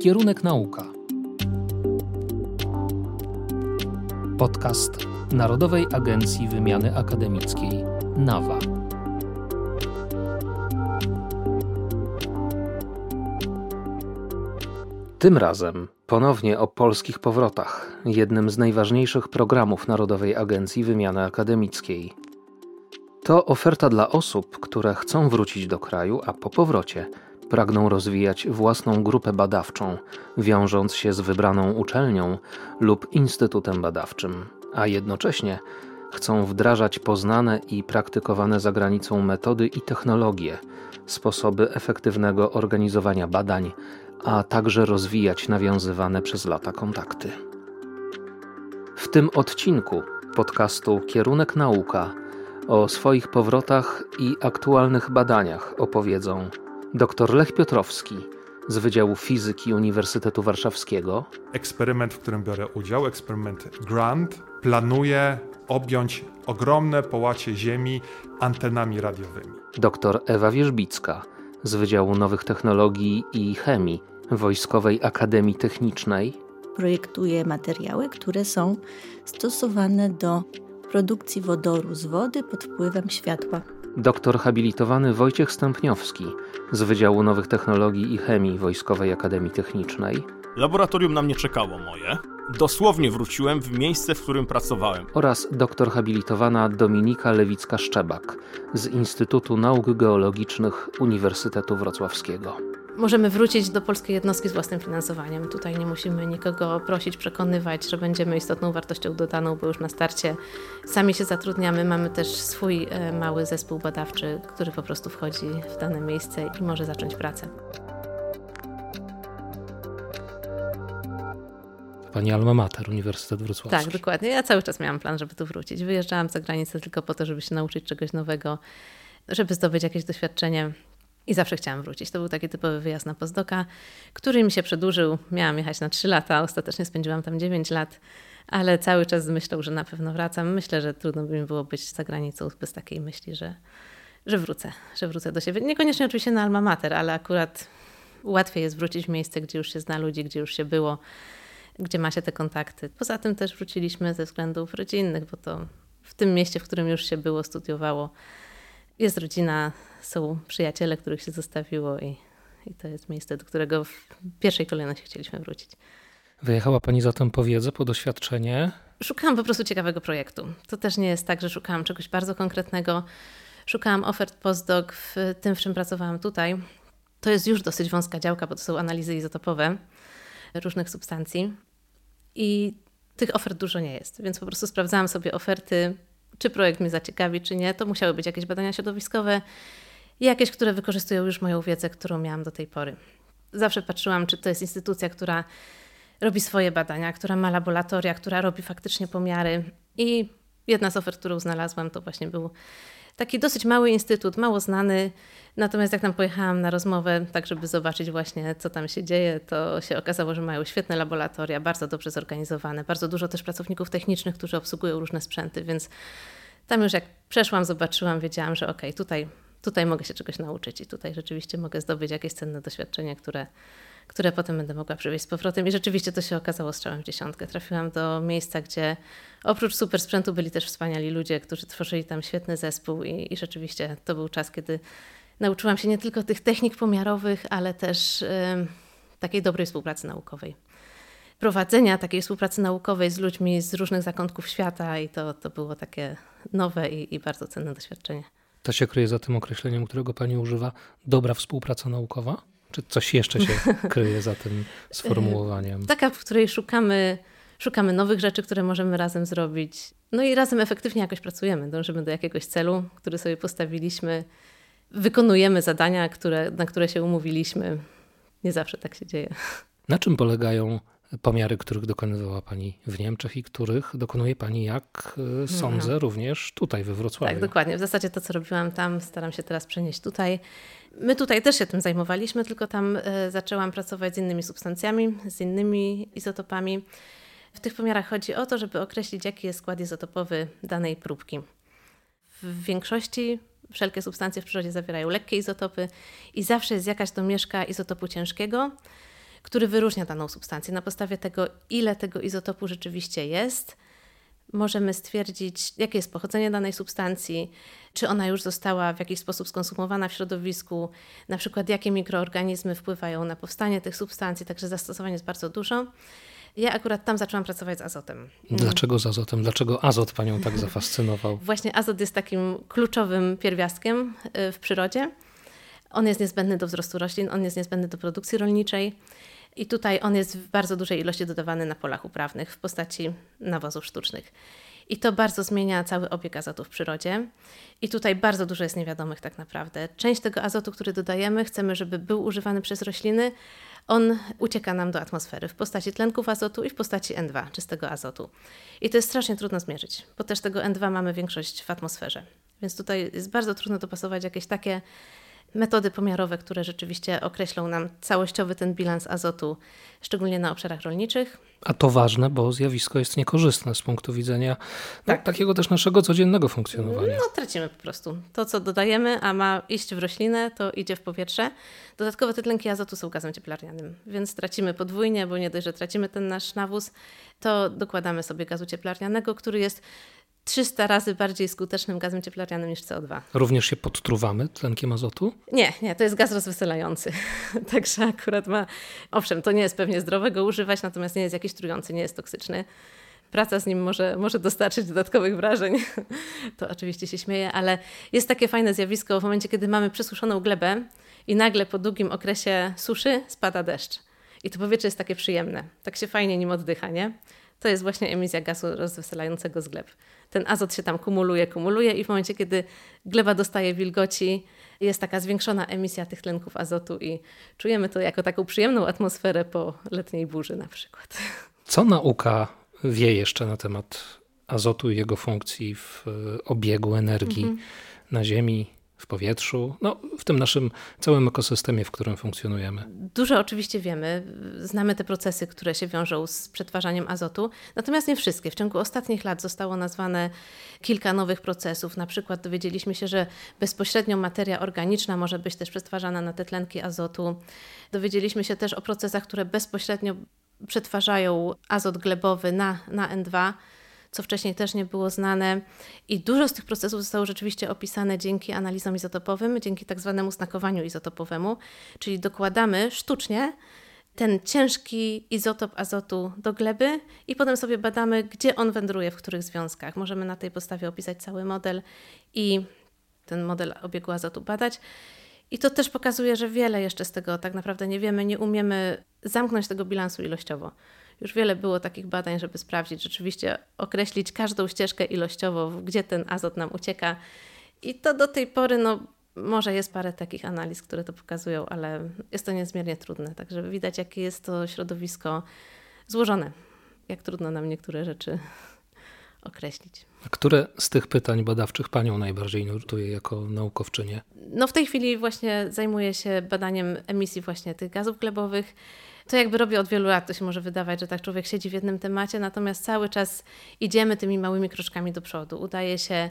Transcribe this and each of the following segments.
Kierunek nauka. Podcast Narodowej Agencji Wymiany Akademickiej NAWA. Tym razem ponownie o polskich powrotach, jednym z najważniejszych programów Narodowej Agencji Wymiany Akademickiej. To oferta dla osób, które chcą wrócić do kraju, a po powrocie pragną rozwijać własną grupę badawczą, wiążąc się z wybraną uczelnią lub instytutem badawczym, a jednocześnie chcą wdrażać poznane i praktykowane za granicą metody i technologie, sposoby efektywnego organizowania badań, a także rozwijać nawiązywane przez lata kontakty. W tym odcinku podcastu Kierunek Nauka o swoich powrotach i aktualnych badaniach opowiedzą dr Lech Piotrowski z Wydziału Fizyki Uniwersytetu Warszawskiego. Eksperyment, w którym biorę udział, eksperyment GRANT, planuje objąć ogromne połacie Ziemi antenami radiowymi. Dr Ewa Wierzbicka z Wydziału Nowych Technologii i Chemii Wojskowej Akademii Technicznej. Projektuje materiały, które są stosowane do produkcji wodoru z wody pod wpływem światła. Doktor habilitowany Wojciech Stępniowski z Wydziału Nowych Technologii i Chemii Wojskowej Akademii Technicznej. Laboratorium na mnie czekało moje. Dosłownie wróciłem w miejsce, w którym pracowałem. Oraz doktor habilitowana Dominika Lewicka-Szczebak z Instytutu Nauk Geologicznych Uniwersytetu Wrocławskiego możemy wrócić do polskiej jednostki z własnym finansowaniem. Tutaj nie musimy nikogo prosić, przekonywać, że będziemy istotną wartością dodaną, bo już na starcie sami się zatrudniamy. Mamy też swój e, mały zespół badawczy, który po prostu wchodzi w dane miejsce i może zacząć pracę. Pani Alma Mater, Uniwersytet Wrocławski. Tak, dokładnie. Ja cały czas miałam plan, żeby tu wrócić. Wyjeżdżałam za granicę tylko po to, żeby się nauczyć czegoś nowego, żeby zdobyć jakieś doświadczenie i zawsze chciałam wrócić. To był taki typowy wyjazd na pozdoka, który mi się przedłużył. Miałam jechać na 3 lata, ostatecznie spędziłam tam 9 lat, ale cały czas myślał, że na pewno wracam. Myślę, że trudno by mi było być za granicą bez takiej myśli, że, że wrócę, że wrócę do siebie. Niekoniecznie oczywiście na alma mater, ale akurat łatwiej jest wrócić w miejsce, gdzie już się zna ludzi, gdzie już się było, gdzie ma się te kontakty. Poza tym też wróciliśmy ze względów rodzinnych, bo to w tym mieście, w którym już się było, studiowało, jest rodzina, są przyjaciele, których się zostawiło i, i to jest miejsce, do którego w pierwszej kolejności chcieliśmy wrócić. Wyjechała Pani zatem po wiedzę, po doświadczenie? Szukałam po prostu ciekawego projektu. To też nie jest tak, że szukałam czegoś bardzo konkretnego. Szukałam ofert postdoc w tym, w czym pracowałam tutaj. To jest już dosyć wąska działka, bo to są analizy izotopowe różnych substancji. I tych ofert dużo nie jest, więc po prostu sprawdzałam sobie oferty czy projekt mnie zaciekawi, czy nie. To musiały być jakieś badania środowiskowe, jakieś, które wykorzystują już moją wiedzę, którą miałam do tej pory. Zawsze patrzyłam, czy to jest instytucja, która robi swoje badania, która ma laboratoria, która robi faktycznie pomiary. I jedna z ofert, którą znalazłam, to właśnie był taki dosyć mały instytut, mało znany. Natomiast jak tam pojechałam na rozmowę, tak żeby zobaczyć właśnie, co tam się dzieje, to się okazało, że mają świetne laboratoria, bardzo dobrze zorganizowane, bardzo dużo też pracowników technicznych, którzy obsługują różne sprzęty, więc tam już jak przeszłam, zobaczyłam, wiedziałam, że okej, okay, tutaj, tutaj mogę się czegoś nauczyć i tutaj rzeczywiście mogę zdobyć jakieś cenne doświadczenie, które, które potem będę mogła przywieźć z powrotem. I rzeczywiście to się okazało strzałem w dziesiątkę. Trafiłam do miejsca, gdzie oprócz super sprzętu byli też wspaniali ludzie, którzy tworzyli tam świetny zespół i, i rzeczywiście to był czas, kiedy nauczyłam się nie tylko tych technik pomiarowych, ale też takiej dobrej współpracy naukowej. Prowadzenia takiej współpracy naukowej z ludźmi z różnych zakątków świata i to, to było takie nowe i, i bardzo cenne doświadczenie. To się kryje za tym określeniem, którego Pani używa, dobra współpraca naukowa? Czy coś jeszcze się kryje za tym sformułowaniem? Taka, w której szukamy, szukamy nowych rzeczy, które możemy razem zrobić. No i razem efektywnie jakoś pracujemy. Dążymy do jakiegoś celu, który sobie postawiliśmy. Wykonujemy zadania, które, na które się umówiliśmy. Nie zawsze tak się dzieje. Na czym polegają pomiary, których dokonywała Pani w Niemczech i których dokonuje Pani, jak e, sądzę, no. również tutaj we Wrocławiu. Tak, dokładnie. W zasadzie to, co robiłam tam, staram się teraz przenieść tutaj. My tutaj też się tym zajmowaliśmy, tylko tam e, zaczęłam pracować z innymi substancjami, z innymi izotopami. W tych pomiarach chodzi o to, żeby określić, jaki jest skład izotopowy danej próbki. W większości wszelkie substancje w przyrodzie zawierają lekkie izotopy i zawsze jest jakaś domieszka izotopu ciężkiego, który wyróżnia daną substancję. Na podstawie tego, ile tego izotopu rzeczywiście jest, możemy stwierdzić, jakie jest pochodzenie danej substancji, czy ona już została w jakiś sposób skonsumowana w środowisku, na przykład jakie mikroorganizmy wpływają na powstanie tych substancji, także zastosowań jest bardzo dużo. Ja akurat tam zaczęłam pracować z azotem. Dlaczego z azotem? Dlaczego azot panią tak zafascynował? Właśnie azot jest takim kluczowym pierwiastkiem y, w przyrodzie. On jest niezbędny do wzrostu roślin, on jest niezbędny do produkcji rolniczej. I tutaj on jest w bardzo dużej ilości dodawany na polach uprawnych w postaci nawozów sztucznych. I to bardzo zmienia cały obieg azotu w przyrodzie. I tutaj bardzo dużo jest niewiadomych tak naprawdę. Część tego azotu, który dodajemy, chcemy, żeby był używany przez rośliny. On ucieka nam do atmosfery w postaci tlenków azotu i w postaci N2, czystego azotu. I to jest strasznie trudno zmierzyć, bo też tego N2 mamy większość w atmosferze. Więc tutaj jest bardzo trudno dopasować jakieś takie metody pomiarowe, które rzeczywiście określą nam całościowy ten bilans azotu, szczególnie na obszarach rolniczych. A to ważne, bo zjawisko jest niekorzystne z punktu widzenia no, tak. takiego też naszego codziennego funkcjonowania. No, tracimy po prostu. To, co dodajemy, a ma iść w roślinę, to idzie w powietrze. Dodatkowo te tlenki azotu są gazem cieplarnianym, więc tracimy podwójnie, bo nie dość, że tracimy ten nasz nawóz, to dokładamy sobie gazu cieplarnianego, który jest 300 razy bardziej skutecznym gazem cieplarnianym niż CO2. Również się podtruwamy tlenkiem azotu? Nie, nie, to jest gaz rozweselający. Także akurat ma, owszem, to nie jest pewnie zdrowe go używać, natomiast nie jest jakiś trujący, nie jest toksyczny. Praca z nim może, może dostarczyć dodatkowych wrażeń. To oczywiście się śmieję, ale jest takie fajne zjawisko w momencie, kiedy mamy przesuszoną glebę i nagle po długim okresie suszy spada deszcz. I to powietrze jest takie przyjemne. Tak się fajnie nim oddycha, nie? To jest właśnie emisja gazu rozweselającego z gleb ten azot się tam kumuluje, kumuluje i w momencie, kiedy gleba dostaje wilgoci, jest taka zwiększona emisja tych tlenków azotu i czujemy to jako taką przyjemną atmosferę po letniej burzy na przykład. Co nauka wie jeszcze na temat azotu i jego funkcji w obiegu energii mhm. na Ziemi, w powietrzu, no, w tym naszym całym ekosystemie, w którym funkcjonujemy. Dużo oczywiście wiemy, znamy te procesy, które się wiążą z przetwarzaniem azotu, natomiast nie wszystkie. W ciągu ostatnich lat zostało nazwane kilka nowych procesów. Na przykład dowiedzieliśmy się, że bezpośrednio materia organiczna może być też przetwarzana na te tlenki azotu. Dowiedzieliśmy się też o procesach, które bezpośrednio przetwarzają azot glebowy na, na N2 co wcześniej też nie było znane. I dużo z tych procesów zostało rzeczywiście opisane dzięki analizom izotopowym, dzięki tak zwanemu znakowaniu izotopowemu, czyli dokładamy sztucznie ten ciężki izotop azotu do gleby i potem sobie badamy, gdzie on wędruje, w których związkach. Możemy na tej podstawie opisać cały model i ten model obiegu azotu badać. I to też pokazuje, że wiele jeszcze z tego tak naprawdę nie wiemy, nie umiemy zamknąć tego bilansu ilościowo. Już wiele było takich badań, żeby sprawdzić, rzeczywiście określić każdą ścieżkę ilościowo, gdzie ten azot nam ucieka. I to do tej pory, no, może jest parę takich analiz, które to pokazują, ale jest to niezmiernie trudne. Także widać, jakie jest to środowisko złożone. Jak trudno nam niektóre rzeczy określić. A które z tych pytań badawczych Panią najbardziej nurtuje jako naukowczynię? No w tej chwili właśnie zajmuję się badaniem emisji właśnie tych gazów glebowych to jakby robię od wielu lat, to się może wydawać, że tak człowiek siedzi w jednym temacie, natomiast cały czas idziemy tymi małymi kroczkami do przodu. Udaje się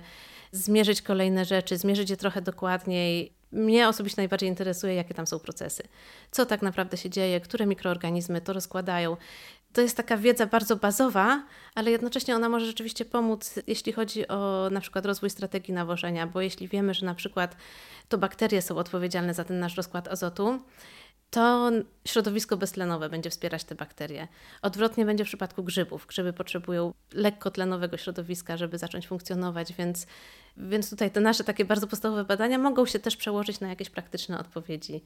zmierzyć kolejne rzeczy, zmierzyć je trochę dokładniej. Mnie osobiście najbardziej interesuje, jakie tam są procesy. Co tak naprawdę się dzieje, które mikroorganizmy to rozkładają. To jest taka wiedza bardzo bazowa, ale jednocześnie ona może rzeczywiście pomóc, jeśli chodzi o na przykład rozwój strategii nawożenia, bo jeśli wiemy, że na przykład to bakterie są odpowiedzialne za ten nasz rozkład azotu, to środowisko beztlenowe będzie wspierać te bakterie. Odwrotnie będzie w przypadku grzybów. Grzyby potrzebują lekkotlenowego środowiska, żeby zacząć funkcjonować, więc, więc tutaj te nasze takie bardzo podstawowe badania mogą się też przełożyć na jakieś praktyczne odpowiedzi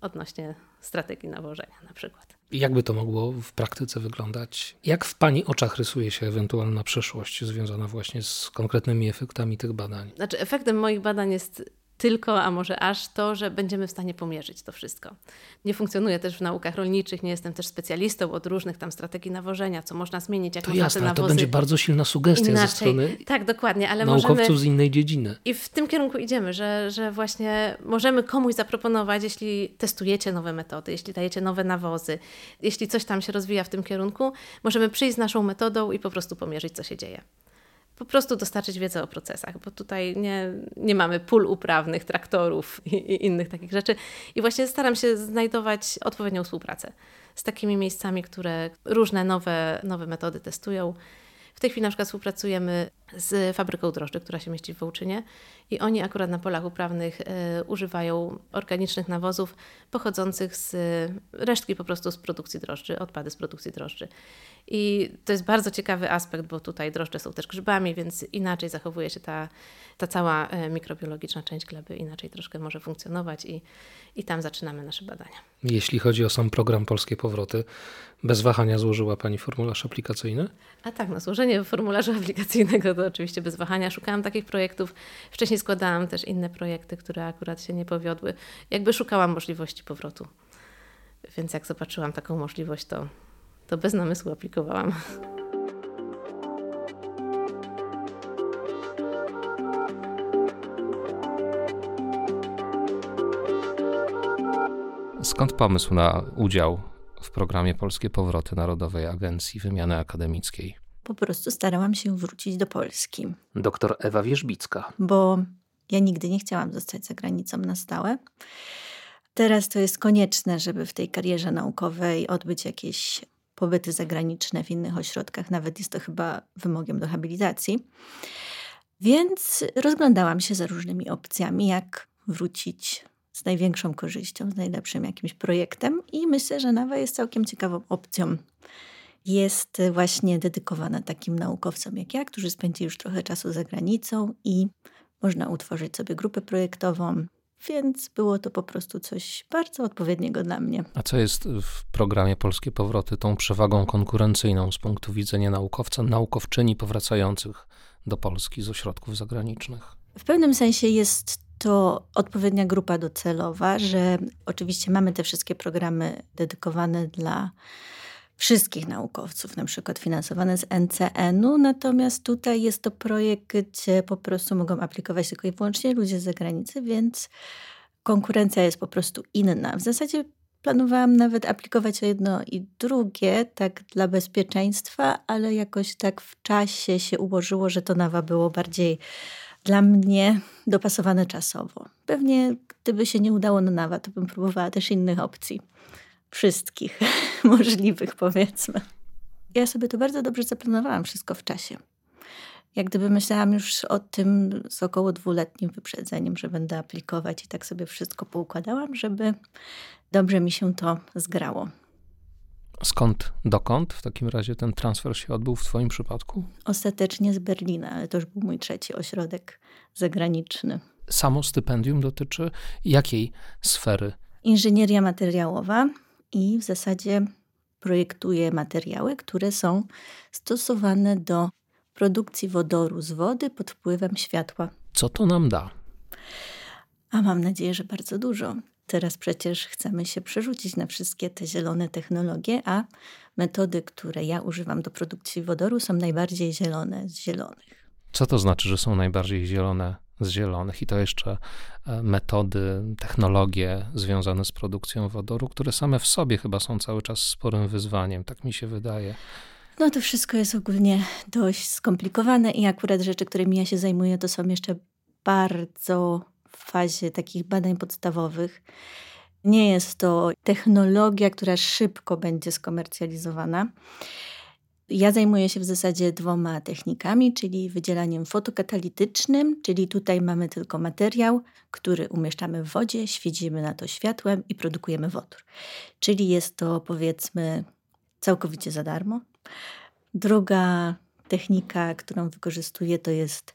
odnośnie strategii nawożenia na przykład. Jakby to mogło w praktyce wyglądać? Jak w Pani oczach rysuje się ewentualna przyszłość związana właśnie z konkretnymi efektami tych badań? Znaczy, efektem moich badań jest tylko, a może aż to, że będziemy w stanie pomierzyć to wszystko. Nie funkcjonuję też w naukach rolniczych, nie jestem też specjalistą od różnych tam strategii nawożenia, co można zmienić, jak to można jasne, te nawozy to będzie bardzo silna sugestia inaczej. ze strony tak, dokładnie, ale naukowców możemy... z innej dziedziny. I w tym kierunku idziemy, że, że właśnie możemy komuś zaproponować, jeśli testujecie nowe metody, jeśli dajecie nowe nawozy, jeśli coś tam się rozwija w tym kierunku, możemy przyjść z naszą metodą i po prostu pomierzyć, co się dzieje. Po prostu dostarczyć wiedzę o procesach, bo tutaj nie, nie mamy pól uprawnych, traktorów i, i, innych takich rzeczy. I właśnie staram się znajdować odpowiednią współpracę z takimi miejscami, które różne nowe, nowe metody testują. W tej chwili na przykład współpracujemy z fabryką drożdży, która się mieści w Wołczynie i oni akurat na polach uprawnych y, używają organicznych nawozów pochodzących z resztki po prostu z produkcji drożdży, odpady z produkcji drożdży. I to jest bardzo ciekawy aspekt, bo tutaj drożdże są też grzybami, więc inaczej zachowuje się ta, ta cała e, mikrobiologiczna część gleby, inaczej troszkę może funkcjonować i, i tam zaczynamy nasze badania. Jeśli chodzi o sam program Polskie Powroty, bez wahania złożyła Pani formularz aplikacyjny? A tak, no złożenie formularza aplikacyjnego to oczywiście bez wahania. Szukałam takich projektów. Wcześniej składałam też inne projekty, które akurat się nie powiodły. Jakby szukałam możliwości powrotu. Więc jak zobaczyłam taką możliwość, to to bez namysłu aplikowałam. Skąd pomysł na udział w programie Polskie Powroty Narodowej Agencji Wymiany Akademickiej? Po prostu starałam się wrócić do Polski. Doktor Ewa Wierzbicka. Bo ja nigdy nie chciałam zostać za granicą na stałe. Teraz to jest konieczne, żeby w tej karierze naukowej odbyć jakieś pobyty zagraniczne w innych ośrodkach, nawet jest to chyba wymogiem do habilitacji. Więc rozglądałam się za różnymi opcjami, jak wrócić z największą korzyścią, z najlepszym jakimś projektem i myślę, że NAWA jest całkiem ciekawą opcją. Jest właśnie dedykowana takim naukowcom jak ja, którzy spędzili już trochę czasu za granicą i można utworzyć sobie grupę projektową, więc było to po prostu coś bardzo odpowiedniego dla mnie. A co jest w programie Polskie Powroty tą przewagą konkurencyjną z punktu widzenia naukowca, naukowczyni powracających do Polski z ośrodków zagranicznych? W pewnym sensie jest to odpowiednia grupa docelowa, że oczywiście mamy te wszystkie programy dedykowane dla wszystkich naukowców, na przykład finansowane z NCN-u, natomiast tutaj jest to projekt, gdzie po prostu mogą aplikować tylko i wyłącznie ludzie z zagranicy, więc konkurencja jest po prostu inna. W zasadzie planowałam nawet aplikować o jedno i drugie, tak dla bezpieczeństwa, ale jakoś tak w czasie się ułożyło, że to nawa było bardziej dla mnie dopasowane czasowo. Pewnie gdyby się nie udało na nawa, to bym próbowała też innych opcji wszystkich możliwych, powiedzmy. Ja sobie to bardzo dobrze zaplanowałam wszystko w czasie. Jak gdyby myślałam już o tym z około dwuletnim wyprzedzeniem, że będę aplikować i tak sobie wszystko poukładałam, żeby dobrze mi się to zgrało. Skąd, dokąd w takim razie ten transfer się odbył w Twoim przypadku? Ostatecznie z Berlina, ale to już był mój trzeci ośrodek zagraniczny. Samo stypendium dotyczy jakiej sfery? Inżynieria materiałowa, i w zasadzie projektuje materiały, które są stosowane do produkcji wodoru z wody pod wpływem światła. Co to nam da? A mam nadzieję, że bardzo dużo. Teraz przecież chcemy się przerzucić na wszystkie te zielone technologie, a metody, które ja używam do produkcji wodoru, są najbardziej zielone z zielonych. Co to znaczy, że są najbardziej zielone z zielonych i to jeszcze e, metody, technologie związane z produkcją wodoru, które same w sobie chyba są cały czas sporym wyzwaniem, tak mi się wydaje. No to wszystko jest ogólnie dość skomplikowane i akurat rzeczy, którymi ja się zajmuję, to są jeszcze bardzo w fazie takich badań podstawowych. Nie jest to technologia, która szybko będzie skomercjalizowana. Ja zajmuję się w zasadzie dwoma technikami, czyli wydzielaniem fotokatalitycznym, czyli tutaj mamy tylko materiał, który umieszczamy w wodzie, świecimy na to światłem i produkujemy wodór. Czyli jest to powiedzmy całkowicie za darmo. Druga technika, którą wykorzystuję, to jest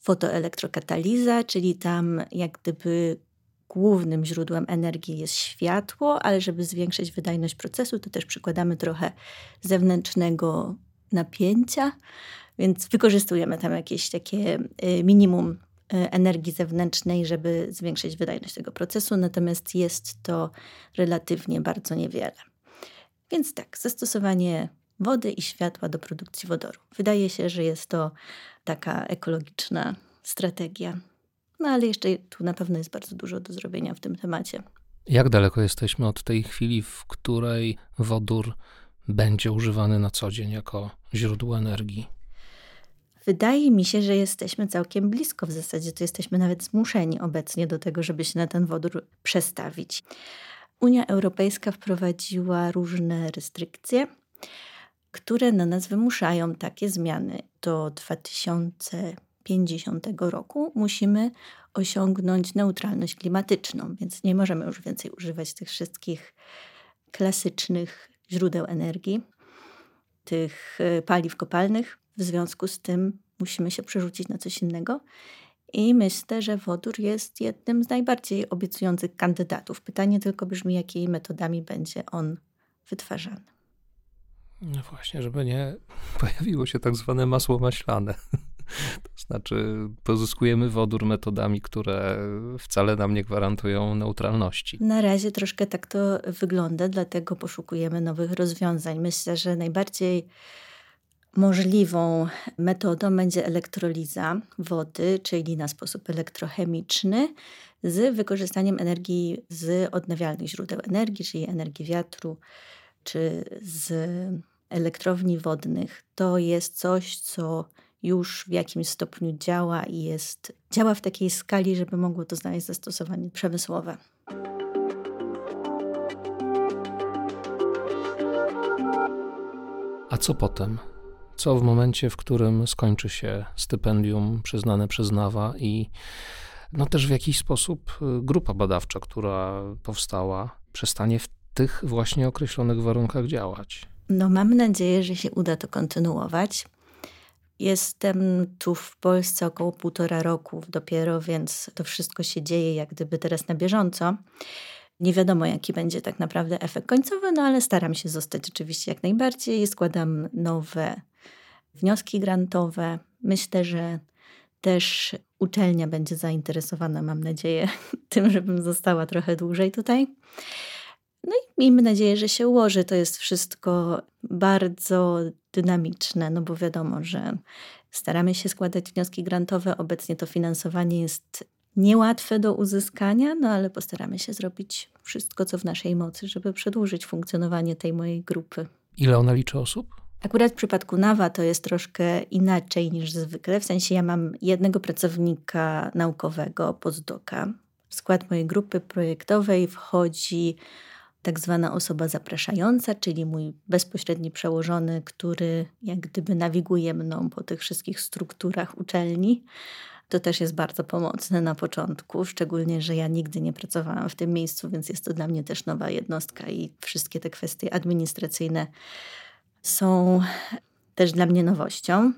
fotoelektrokataliza, czyli tam jak gdyby głównym źródłem energii jest światło, ale żeby zwiększyć wydajność procesu, to też przykładamy trochę zewnętrznego napięcia, więc wykorzystujemy tam jakieś takie y, minimum y, energii zewnętrznej, żeby zwiększyć wydajność tego procesu, natomiast jest to relatywnie bardzo niewiele. Więc tak, zastosowanie wody i światła do produkcji wodoru. Wydaje się, że jest to taka ekologiczna strategia no ale jeszcze tu na pewno jest bardzo dużo do zrobienia w tym temacie. Jak daleko jesteśmy od tej chwili, w której wodór będzie używany na co dzień jako źródło energii? Wydaje mi się, że jesteśmy całkiem blisko. W zasadzie to jesteśmy nawet zmuszeni obecnie do tego, żeby się na ten wodór przestawić. Unia Europejska wprowadziła różne restrykcje, które na nas wymuszają takie zmiany. Do 2050 roku musimy osiągnąć neutralność klimatyczną, więc nie możemy już więcej używać tych wszystkich klasycznych źródeł energii, tych e, paliw kopalnych. W związku z tym musimy się przerzucić na coś innego. I myślę, że wodór jest jednym z najbardziej obiecujących kandydatów. Pytanie tylko brzmi, jakimi metodami będzie on wytwarzany. No właśnie, żeby nie pojawiło się tak zwane masło maślane. To znaczy, pozyskujemy wodór metodami, które wcale nam nie gwarantują neutralności. Na razie troszkę tak to wygląda, dlatego poszukujemy nowych rozwiązań. Myślę, że najbardziej możliwą metodą będzie elektroliza wody, czyli na sposób elektrochemiczny, z wykorzystaniem energii z odnawialnych źródeł energii, czyli energii wiatru, czy z elektrowni wodnych. To jest coś, co już w jakimś stopniu działa i jest, działa w takiej skali, żeby mogło to znaleźć zastosowanie przemysłowe. A co potem? Co w momencie, w którym skończy się stypendium przyznane przez NAWA i no też w jakiś sposób y, grupa badawcza, która powstała, przestanie w tych właśnie określonych warunkach działać? No, mam nadzieję, że się uda to kontynuować. Jestem tu w Polsce około półtora roku dopiero, więc to wszystko się dzieje jak gdyby teraz na bieżąco. Nie wiadomo, jaki będzie tak naprawdę efekt końcowy, no ale staram się zostać oczywiście jak najbardziej. Składam nowe wnioski grantowe. Myślę, że też uczelnia będzie zainteresowana, mam nadzieję, tym, żebym została trochę dłużej tutaj. No i miejmy nadzieję, że się ułoży. To jest wszystko bardzo dynamiczne, no bo wiadomo, że staramy się składać wnioski grantowe. Obecnie to finansowanie jest niełatwe do uzyskania, no ale postaramy się zrobić wszystko, co w naszej mocy, żeby przedłużyć funkcjonowanie tej mojej grupy. Ile ona liczy osób? Akurat w przypadku NAWA to jest troszkę inaczej niż zwykle. W sensie ja mam jednego pracownika naukowego, postdoka. W skład mojej grupy projektowej wchodzi tak zwana osoba zapraszająca, czyli mój bezpośredni przełożony, który jak gdyby nawiguje mną po tych wszystkich strukturach uczelni. To też jest bardzo pomocne na początku, szczególnie, że ja nigdy nie pracowałam w tym miejscu, więc jest to dla mnie też nowa jednostka i wszystkie te kwestie administracyjne są też dla mnie nowością.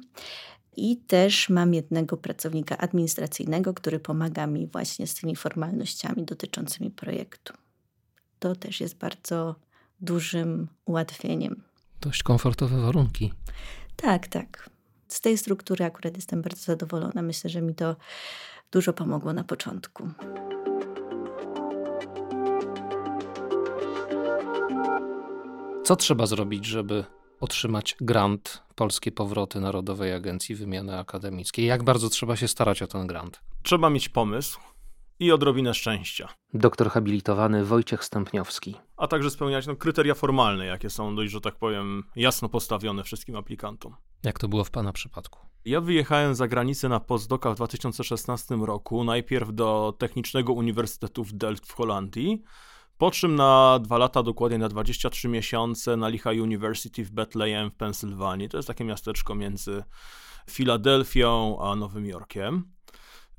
I też mam jednego pracownika administracyjnego, który pomaga mi właśnie z tymi formalnościami dotyczącymi projektu to też jest bardzo dużym ułatwieniem. Dość komfortowe warunki. Tak, tak. Z tej struktury akurat jestem bardzo zadowolona. Myślę, że mi to dużo pomogło na początku. Co trzeba zrobić, żeby otrzymać grant Polskie Powroty Narodowej Agencji Wymiany Akademickiej? Jak bardzo trzeba się starać o ten grant? Trzeba mieć pomysł, i odrobinę szczęścia. Doktor habilitowany Wojciech Stępniowski. A także spełniać no, kryteria formalne, jakie są dość, że tak powiem, jasno postawione wszystkim aplikantom. Jak to było w Pana przypadku? Ja wyjechałem za granicę na postdoka w 2016 roku, najpierw do Technicznego Uniwersytetu w Delft w Holandii, po czym na dwa lata, dokładnie na 23 miesiące na Lehigh University w Bethlehem w Pensylwanii. To jest takie miasteczko między Filadelfią a Nowym Jorkiem.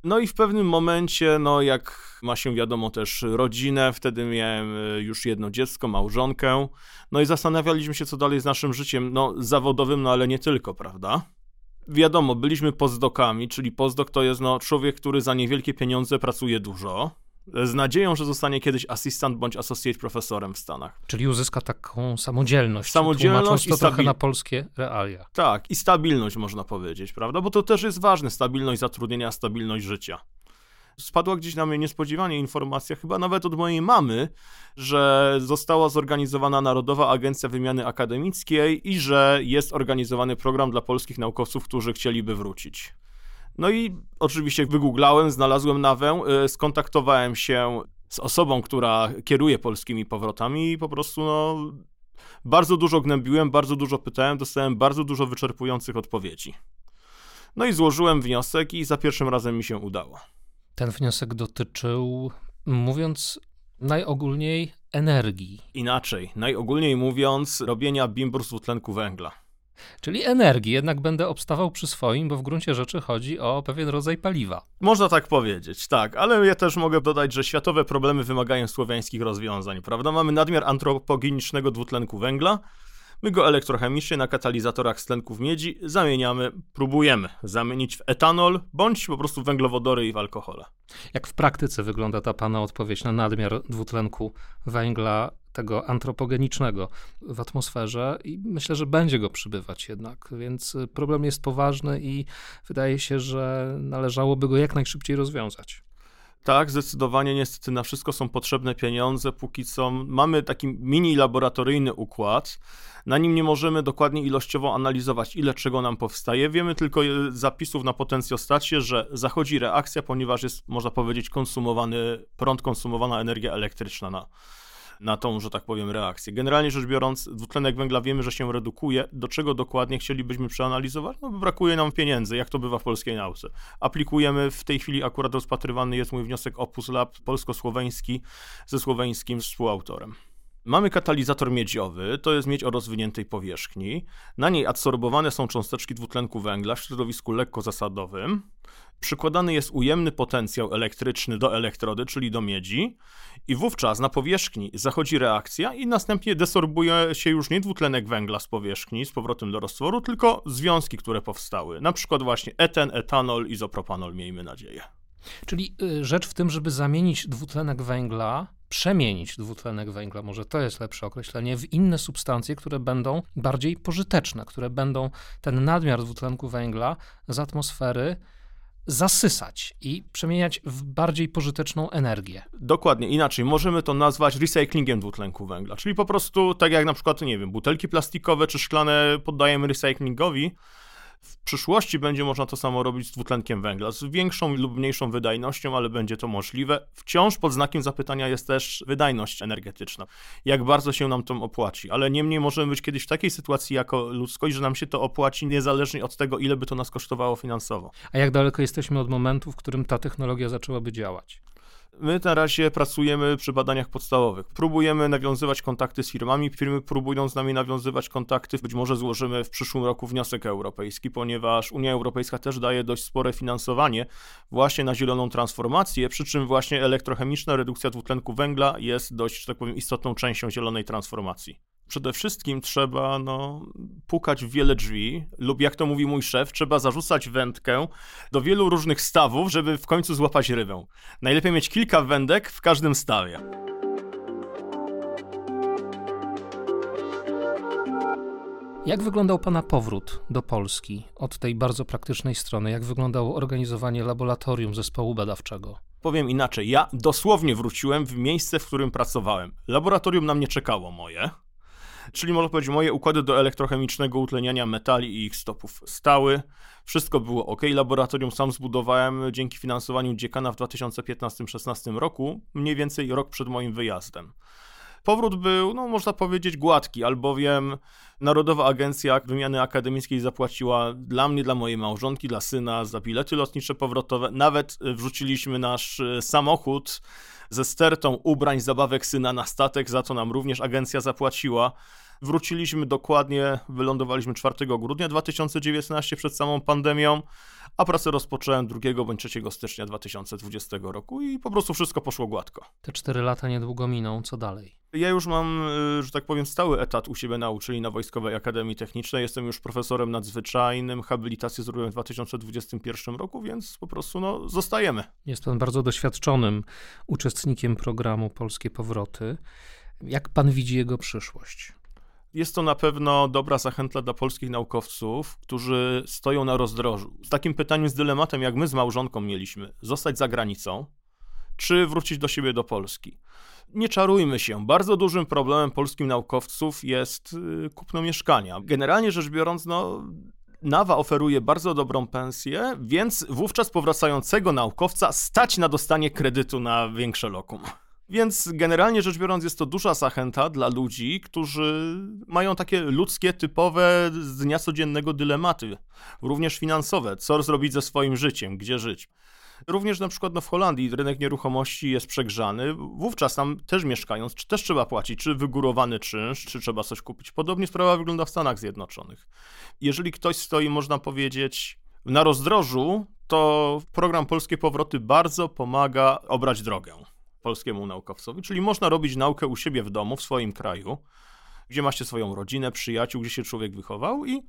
No i w pewnym momencie, no jak ma się wiadomo też rodzinę, wtedy miałem e, już jedno dziecko, małżonkę, no i zastanawialiśmy się, co dalej z naszym życiem, no zawodowym, no ale nie tylko, prawda? Wiadomo, byliśmy pozdokami, czyli pozdok to jest no, człowiek, który za niewielkie pieniądze pracuje dużo, z nadzieją, że zostanie kiedyś asystent bądź associate profesorem w Stanach. Czyli uzyska taką samodzielność. Samodzielność to trochę na polskie realia. Tak, i stabilność można powiedzieć, prawda? Bo to też jest ważne, stabilność zatrudnienia, stabilność życia. Spadła gdzieś na mnie niespodziewanie informacja, chyba nawet od mojej mamy, że została zorganizowana Narodowa Agencja Wymiany Akademickiej i że jest organizowany program dla polskich naukowców, którzy chcieliby wrócić. No i oczywiście wygooglałem, znalazłem nawę, y, skontaktowałem się z osobą, która kieruje polskimi powrotami i po prostu no, bardzo dużo gnębiłem, bardzo dużo pytałem, dostałem bardzo dużo wyczerpujących odpowiedzi. No i złożyłem wniosek i za pierwszym razem mi się udało. Ten wniosek dotyczył, mówiąc najogólniej, energii. Inaczej, najogólniej mówiąc, robienia bimbur z dwutlenku węgla. Czyli energii, jednak będę obstawał przy swoim, bo w gruncie rzeczy chodzi o pewien rodzaj paliwa. Można tak powiedzieć, tak, ale ja też mogę dodać, że światowe problemy wymagają słowiańskich rozwiązań, prawda? Mamy nadmiar antropogenicznego dwutlenku węgla, My go elektrochemicznie na katalizatorach z tlenków miedzi zamieniamy, próbujemy zamienić w etanol, bądź po prostu węglowodory i w alkohole. Jak w praktyce wygląda ta Pana odpowiedź na nadmiar dwutlenku węgla tego antropogenicznego w atmosferze i myślę, że będzie go przybywać jednak, więc problem jest poważny i wydaje się, że należałoby go jak najszybciej rozwiązać. Tak, zdecydowanie niestety na wszystko są potrzebne pieniądze. Póki co mamy taki mini laboratoryjny układ. Na nim nie możemy dokładnie ilościowo analizować, ile czego nam powstaje. Wiemy tylko z zapisów na potencjostacie, że zachodzi reakcja, ponieważ jest, można powiedzieć, konsumowany prąd, konsumowana energia elektryczna na, na tą, że tak powiem, reakcję. Generalnie rzecz biorąc, dwutlenek węgla wiemy, że się redukuje. Do czego dokładnie chcielibyśmy przeanalizować? No, brakuje nam pieniędzy, jak to bywa w polskiej nauce. Aplikujemy, w tej chwili akurat rozpatrywany jest mój wniosek Opus Lab polsko-słoweński ze słoweńskim współautorem. Mamy katalizator miedziowy, to jest miedź o rozwiniętej powierzchni. Na niej adsorbowane są cząsteczki dwutlenku węgla w środowisku lekko zasadowym. Przykładany jest ujemny potencjał elektryczny do elektrody, czyli do miedzi, i wówczas na powierzchni zachodzi reakcja i następnie desorbuje się już nie dwutlenek węgla z powierzchni z powrotem do roztworu, tylko związki, które powstały. Na przykład właśnie eten, etanol, izopropanol, miejmy nadzieję. Czyli y, rzecz w tym, żeby zamienić dwutlenek węgla, przemienić dwutlenek węgla, może to jest lepsze określenie, w inne substancje, które będą bardziej pożyteczne, które będą ten nadmiar dwutlenku węgla z atmosfery zasysać i przemieniać w bardziej pożyteczną energię. Dokładnie, inaczej możemy to nazwać recyklingiem dwutlenku węgla, czyli po prostu tak jak na przykład, nie wiem, butelki plastikowe czy szklane poddajemy recyklingowi, w przyszłości będzie można to samo robić z dwutlenkiem węgla, z większą lub mniejszą wydajnością, ale będzie to możliwe. Wciąż pod znakiem zapytania jest też wydajność energetyczna. Jak bardzo się nam to opłaci, ale niemniej możemy być kiedyś w takiej sytuacji jako ludzkość, że nam się to opłaci niezależnie od tego, ile by to nas kosztowało finansowo. A jak daleko jesteśmy od momentu, w którym ta technologia zaczęłaby działać? My na razie pracujemy przy badaniach podstawowych. Próbujemy nawiązywać kontakty z firmami. Firmy próbują z nami nawiązywać kontakty. Być może złożymy w przyszłym roku wniosek europejski, ponieważ Unia Europejska też daje dość spore finansowanie właśnie na zieloną transformację, przy czym właśnie elektrochemiczna redukcja dwutlenku węgla jest dość, że tak powiem, istotną częścią zielonej transformacji przede wszystkim trzeba no, pukać w wiele drzwi, lub jak to mówi mój szef, trzeba zarzucać wędkę do wielu różnych stawów, żeby w końcu złapać rybę. Najlepiej mieć kilka wędek w każdym stawie. Jak wyglądał Pana powrót do Polski od tej bardzo praktycznej strony? Jak wyglądało organizowanie laboratorium zespołu badawczego? Powiem inaczej, ja dosłownie wróciłem w miejsce, w którym pracowałem. Laboratorium na mnie czekało moje, Czyli można powiedzieć, moje układy do elektrochemicznego utleniania metali i ich stopów stały. Wszystko było ok. Laboratorium sam zbudowałem dzięki finansowaniu dziekana w 2015-16 roku, mniej więcej rok przed moim wyjazdem. Powrót był, no można powiedzieć, gładki, albowiem Narodowa Agencja Wymiany Akademickiej zapłaciła dla mnie, dla mojej małżonki, dla syna za bilety lotnicze powrotowe. Nawet wrzuciliśmy nasz e, samochód ze stertą ubrań, zabawek syna na statek, za co nam również agencja zapłaciła. Wróciliśmy dokładnie, wylądowaliśmy 4 grudnia 2019 przed samą pandemią, a pracę rozpocząłem 2 bądź 3 stycznia 2020 roku i po prostu wszystko poszło gładko. Te 4 lata niedługo miną, co dalej? Ja już mam, y, że tak powiem, stały etat u siebie na uczelni na Wojskowej Akademii Technicznej. Jestem już profesorem nadzwyczajnym. Habilitację zrobiłem w 2021 roku, więc po prostu no, zostajemy. Jest pan bardzo doświadczonym uczestnikiem programu Polskie Powroty. Jak pan widzi jego przyszłość? Jest to na pewno dobra zachęta dla polskich naukowców, którzy stoją na rozdrożu. Z takim pytaniem, z dylematem, jak my z małżonką mieliśmy, zostać za granicą, czy wrócić do siebie do Polski. Nie czarujmy się, bardzo dużym problemem polskich naukowców jest y, kupno mieszkania. Generalnie rzecz biorąc, no, Nawa oferuje bardzo dobrą pensję, więc wówczas powracającego naukowca stać na dostanie kredytu na większe lokum. Więc generalnie rzecz biorąc, jest to duża zachęta dla ludzi, którzy mają takie ludzkie, typowe z dnia codziennego dylematy, również finansowe. Co zrobić ze swoim życiem, gdzie żyć. Również na przykład no, w Holandii rynek nieruchomości jest przegrzany. Wówczas tam też mieszkając, czy też trzeba płacić, czy wygórowany czynsz, czy trzeba coś kupić. Podobnie sprawa wygląda w Stanach Zjednoczonych. Jeżeli ktoś stoi, można powiedzieć, na rozdrożu, to program Polskie Powroty bardzo pomaga obrać drogę polskiemu naukowcowi. Czyli można robić naukę u siebie w domu, w swoim kraju, gdzie macie swoją rodzinę, przyjaciół, gdzie się człowiek wychował i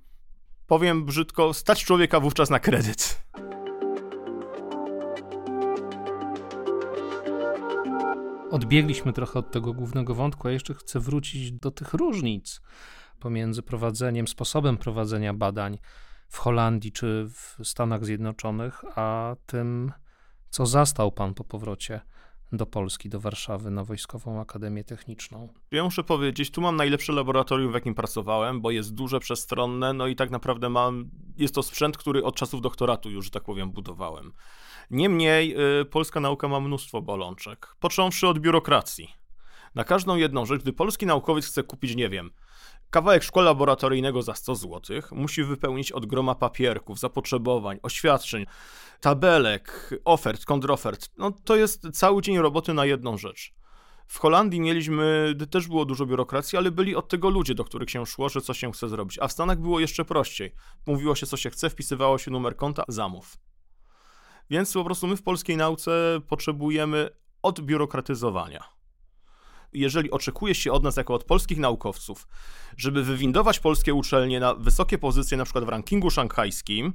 powiem brzydko, stać człowieka wówczas na kredyt. Odbiegliśmy trochę od tego głównego wątku, a jeszcze chcę wrócić do tych różnic pomiędzy prowadzeniem, sposobem prowadzenia badań w Holandii czy w Stanach Zjednoczonych, a tym, co zastał pan po powrocie do Polski, do Warszawy, na Wojskową Akademię Techniczną? Ja muszę powiedzieć, tu mam najlepsze laboratorium, w jakim pracowałem, bo jest duże, przestronne, no i tak naprawdę mam, jest to sprzęt, który od czasów doktoratu już, że tak powiem, budowałem. Niemniej y, polska nauka ma mnóstwo bolączek, począwszy od biurokracji. Na każdą jedną rzecz, gdy polski naukowiec chce kupić, nie wiem, kawałek szkła laboratoryjnego za 100 zł, musi wypełnić od groma papierków, zapotrzebowań, oświadczeń, tabelek, ofert, kontrofert. No to jest cały dzień roboty na jedną rzecz. W Holandii mieliśmy, też było dużo biurokracji, ale byli od tego ludzie, do których się szło, że coś się chce zrobić. A w Stanach było jeszcze prościej. Mówiło się, co się chce, wpisywało się numer konta, zamów. Więc po prostu my w polskiej nauce potrzebujemy odbiurokratyzowania. Jeżeli oczekuje się od nas, jako od polskich naukowców, żeby wywindować polskie uczelnie na wysokie pozycje, na przykład w rankingu szanghajskim,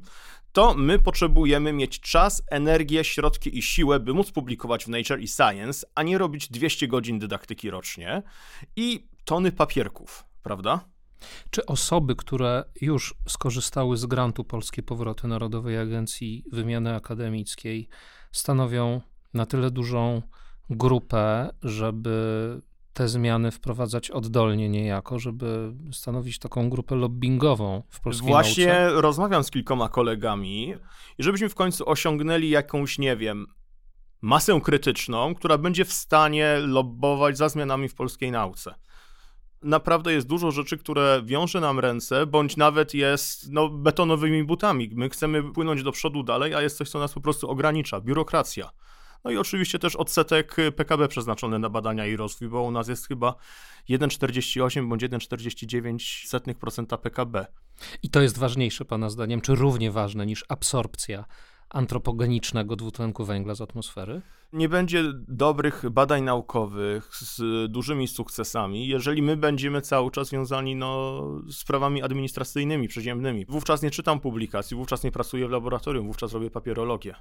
to my potrzebujemy mieć czas, energię, środki i siłę, by móc publikować w Nature i Science, a nie robić 200 godzin dydaktyki rocznie i tony papierków, prawda? Czy osoby, które już skorzystały z grantu Polskie Powroty Narodowej Agencji Wymiany Akademickiej, stanowią na tyle dużą grupę, żeby te zmiany wprowadzać oddolnie niejako, żeby stanowić taką grupę lobbyingową w polskiej Właśnie nauce? rozmawiam z kilkoma kolegami i żebyśmy w końcu osiągnęli jakąś, nie wiem, masę krytyczną, która będzie w stanie lobbować za zmianami w polskiej nauce naprawdę jest dużo rzeczy, które wiąże nam ręce, bądź nawet jest no, betonowymi butami. My chcemy płynąć do przodu dalej, a jest coś, co nas po prostu ogranicza biurokracja. No i oczywiście też odsetek PKB przeznaczony na badania i rozwój, bo u nas jest chyba 1,48 bądź 1,49% PKB. I to jest ważniejsze, Pana zdaniem, czy równie ważne niż absorpcja antropogenicznego dwutlenku węgla z atmosfery? Nie będzie dobrych badań naukowych z dużymi sukcesami, jeżeli my będziemy cały czas związani no, z sprawami administracyjnymi, przyziemnymi. Wówczas nie czytam publikacji, wówczas nie pracuję w laboratorium, wówczas robię papierologię.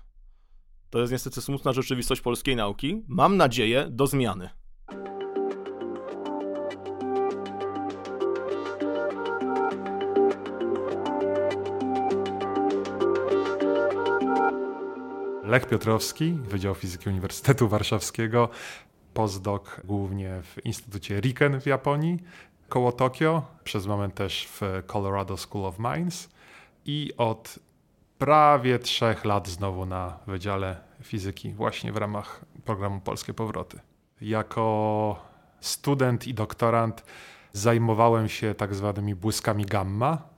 To jest niestety smutna rzeczywistość polskiej nauki. Mam nadzieję do zmiany. Lech Piotrowski, Wydział Fizyki Uniwersytetu Warszawskiego, postdoc głównie w Instytucie Riken w Japonii, koło Tokio, przez moment też w Colorado School of Mines i od prawie trzech lat znowu na Wydziale Fizyki, właśnie w ramach programu Polskie Powroty. Jako student i doktorant zajmowałem się tak zwanymi błyskami gamma,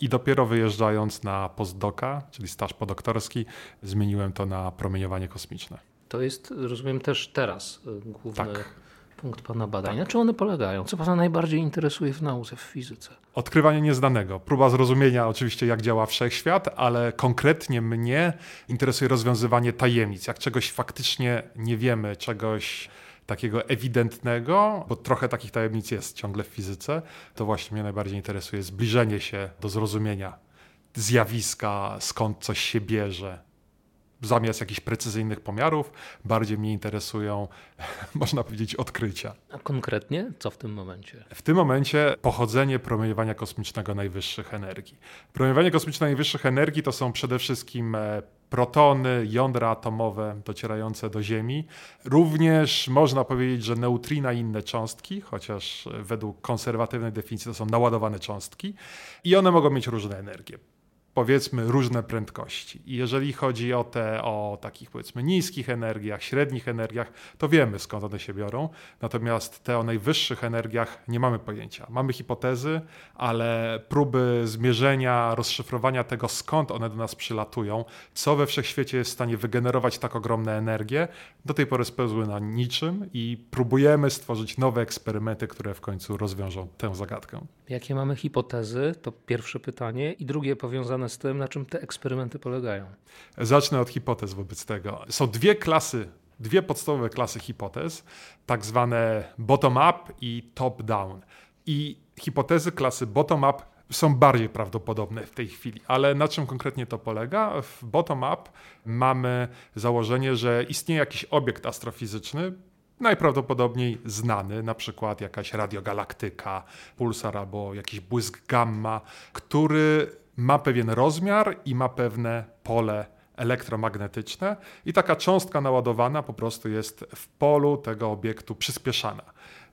i dopiero wyjeżdżając na postdoka, czyli staż podoktorski, zmieniłem to na promieniowanie kosmiczne. To jest, rozumiem, też teraz y, główny Tak. Punkt Pana badań. Na czym one polegają? Co Pana najbardziej interesuje w nauce, w fizyce? Odkrywanie nieznanego. Próba zrozumienia oczywiście, jak działa wszechświat, ale konkretnie mnie interesuje rozwiązywanie tajemnic. Jak czegoś faktycznie nie wiemy, czegoś takiego ewidentnego, bo trochę takich tajemnic jest ciągle w fizyce, to właśnie mnie najbardziej interesuje zbliżenie się do zrozumienia zjawiska, skąd coś się bierze. Zamiast jakichś precyzyjnych pomiarów, bardziej mnie interesują, można powiedzieć, odkrycia. A konkretnie co w tym momencie? W tym momencie pochodzenie promieniowania kosmicznego najwyższych energii. Promieniowanie kosmiczne najwyższych energii to są przede wszystkim e, protony, jądra atomowe docierające do Ziemi. Również można powiedzieć, że neutrina i inne cząstki, chociaż według konserwatywnej definicji to są naładowane cząstki i one mogą mieć różne energie. Powiedzmy różne prędkości. I jeżeli chodzi o te o takich powiedzmy niskich energiach, średnich energiach, to wiemy skąd one się biorą. Natomiast te o najwyższych energiach nie mamy pojęcia. Mamy hipotezy, ale próby zmierzenia, rozszyfrowania tego skąd one do nas przylatują, co we wszechświecie jest w stanie wygenerować tak ogromne energie, do tej pory spełzły na niczym i próbujemy stworzyć nowe eksperymenty, które w końcu rozwiążą tę zagadkę. Jakie mamy hipotezy? To pierwsze pytanie. I drugie powiązane z tym, na czym te eksperymenty polegają. Zacznę od hipotez wobec tego. Są dwie klasy, dwie podstawowe klasy hipotez, tak zwane bottom-up i top-down. I hipotezy klasy bottom-up są bardziej prawdopodobne w tej chwili. Ale na czym konkretnie to polega? W bottom-up mamy założenie, że istnieje jakiś obiekt astrofizyczny, najprawdopodobniej znany, na przykład jakaś radiogalaktyka, pulsar albo jakiś błysk gamma, który ma pewien rozmiar i ma pewne pole elektromagnetyczne i taka cząstka naładowana po prostu jest w polu tego obiektu przyspieszana.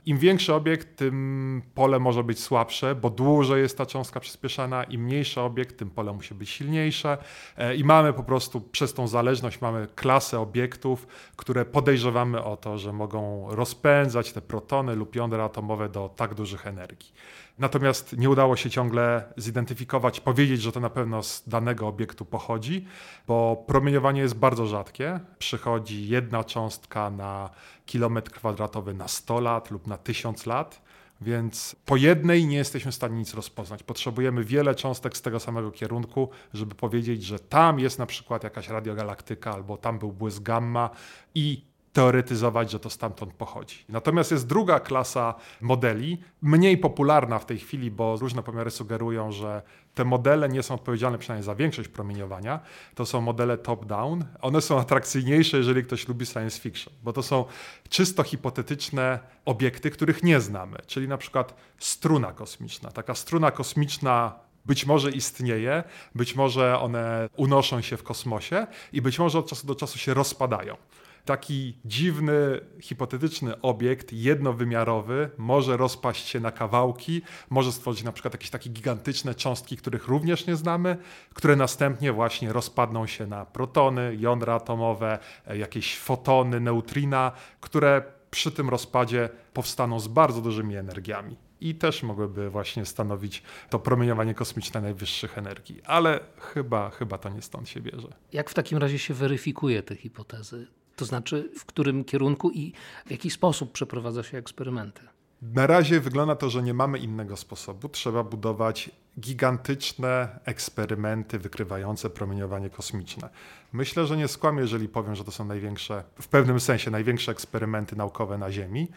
Im większy obiekt, tym pole może być słabsze, bo dłużej jest ta cząstka przyspieszana. Im mniejszy obiekt, tym pole musi być silniejsze. E, I mamy po prostu przez tą zależność mamy klasę obiektów, które podejrzewamy o to, że mogą rozpędzać te protony lub jądra atomowe do tak dużych energii. Natomiast nie udało się ciągle zidentyfikować, powiedzieć, że to na pewno z danego obiektu pochodzi, bo promieniowanie jest bardzo rzadkie. Przychodzi jedna cząstka na kilometr kwadratowy na 100 lat lub na 1000 lat. Więc po jednej nie jesteśmy w stanie nic rozpoznać. Potrzebujemy wiele cząstek z tego samego kierunku, żeby powiedzieć, że tam jest na przykład jakaś radiogalaktyka albo tam był błysk gamma i teoretyzować, że to stamtąd pochodzi. Natomiast jest druga klasa modeli, mniej popularna w tej chwili, bo różne pomiary sugerują, że te modele nie są odpowiedzialne przynajmniej za większość promieniowania. To są modele top-down. One są atrakcyjniejsze, jeżeli ktoś lubi science fiction, bo to są czysto hipotetyczne obiekty, których nie znamy. Czyli na przykład struna kosmiczna. Taka struna kosmiczna być może istnieje, być może one unoszą się w kosmosie i być może od czasu do czasu się rozpadają taki dziwny, hipotetyczny obiekt jednowymiarowy może rozpaść się na kawałki, może stworzyć na przykład jakieś takie gigantyczne cząstki, których również nie znamy, które następnie właśnie rozpadną się na protony, jądra atomowe, e, jakieś fotony, neutrina, które przy tym rozpadzie powstaną z bardzo dużymi energiami i też mogłyby właśnie stanowić to promieniowanie kosmiczne najwyższych energii. Ale chyba, chyba to nie stąd się bierze. Jak w takim razie się weryfikuje te hipotezy? To znaczy, w którym kierunku i w jaki sposób przeprowadza się eksperymenty? Na razie wygląda to, że nie mamy innego sposobu. Trzeba budować gigantyczne eksperymenty wykrywające promieniowanie kosmiczne. Myślę, że nie skłamię, jeżeli powiem, że to są największe, w pewnym sensie największe eksperymenty naukowe na Ziemi.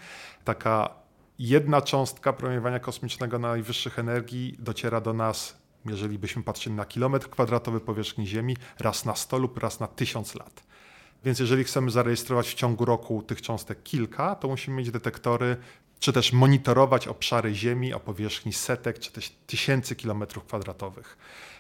Taka jedna cząstka promieniowania kosmicznego na najwyższych energii dociera do nas, jeżeli byśmy patrzyli na kilometr kwadratowy powierzchni Ziemi, raz na 100 lub raz na 1000 lat. Więc jeżeli chcemy zarejestrować w ciągu roku tych cząstek kilka, to musimy mieć detektory, czy też monitorować obszary Ziemi o powierzchni setek, czy też tysięcy kilometrów kwadratowych.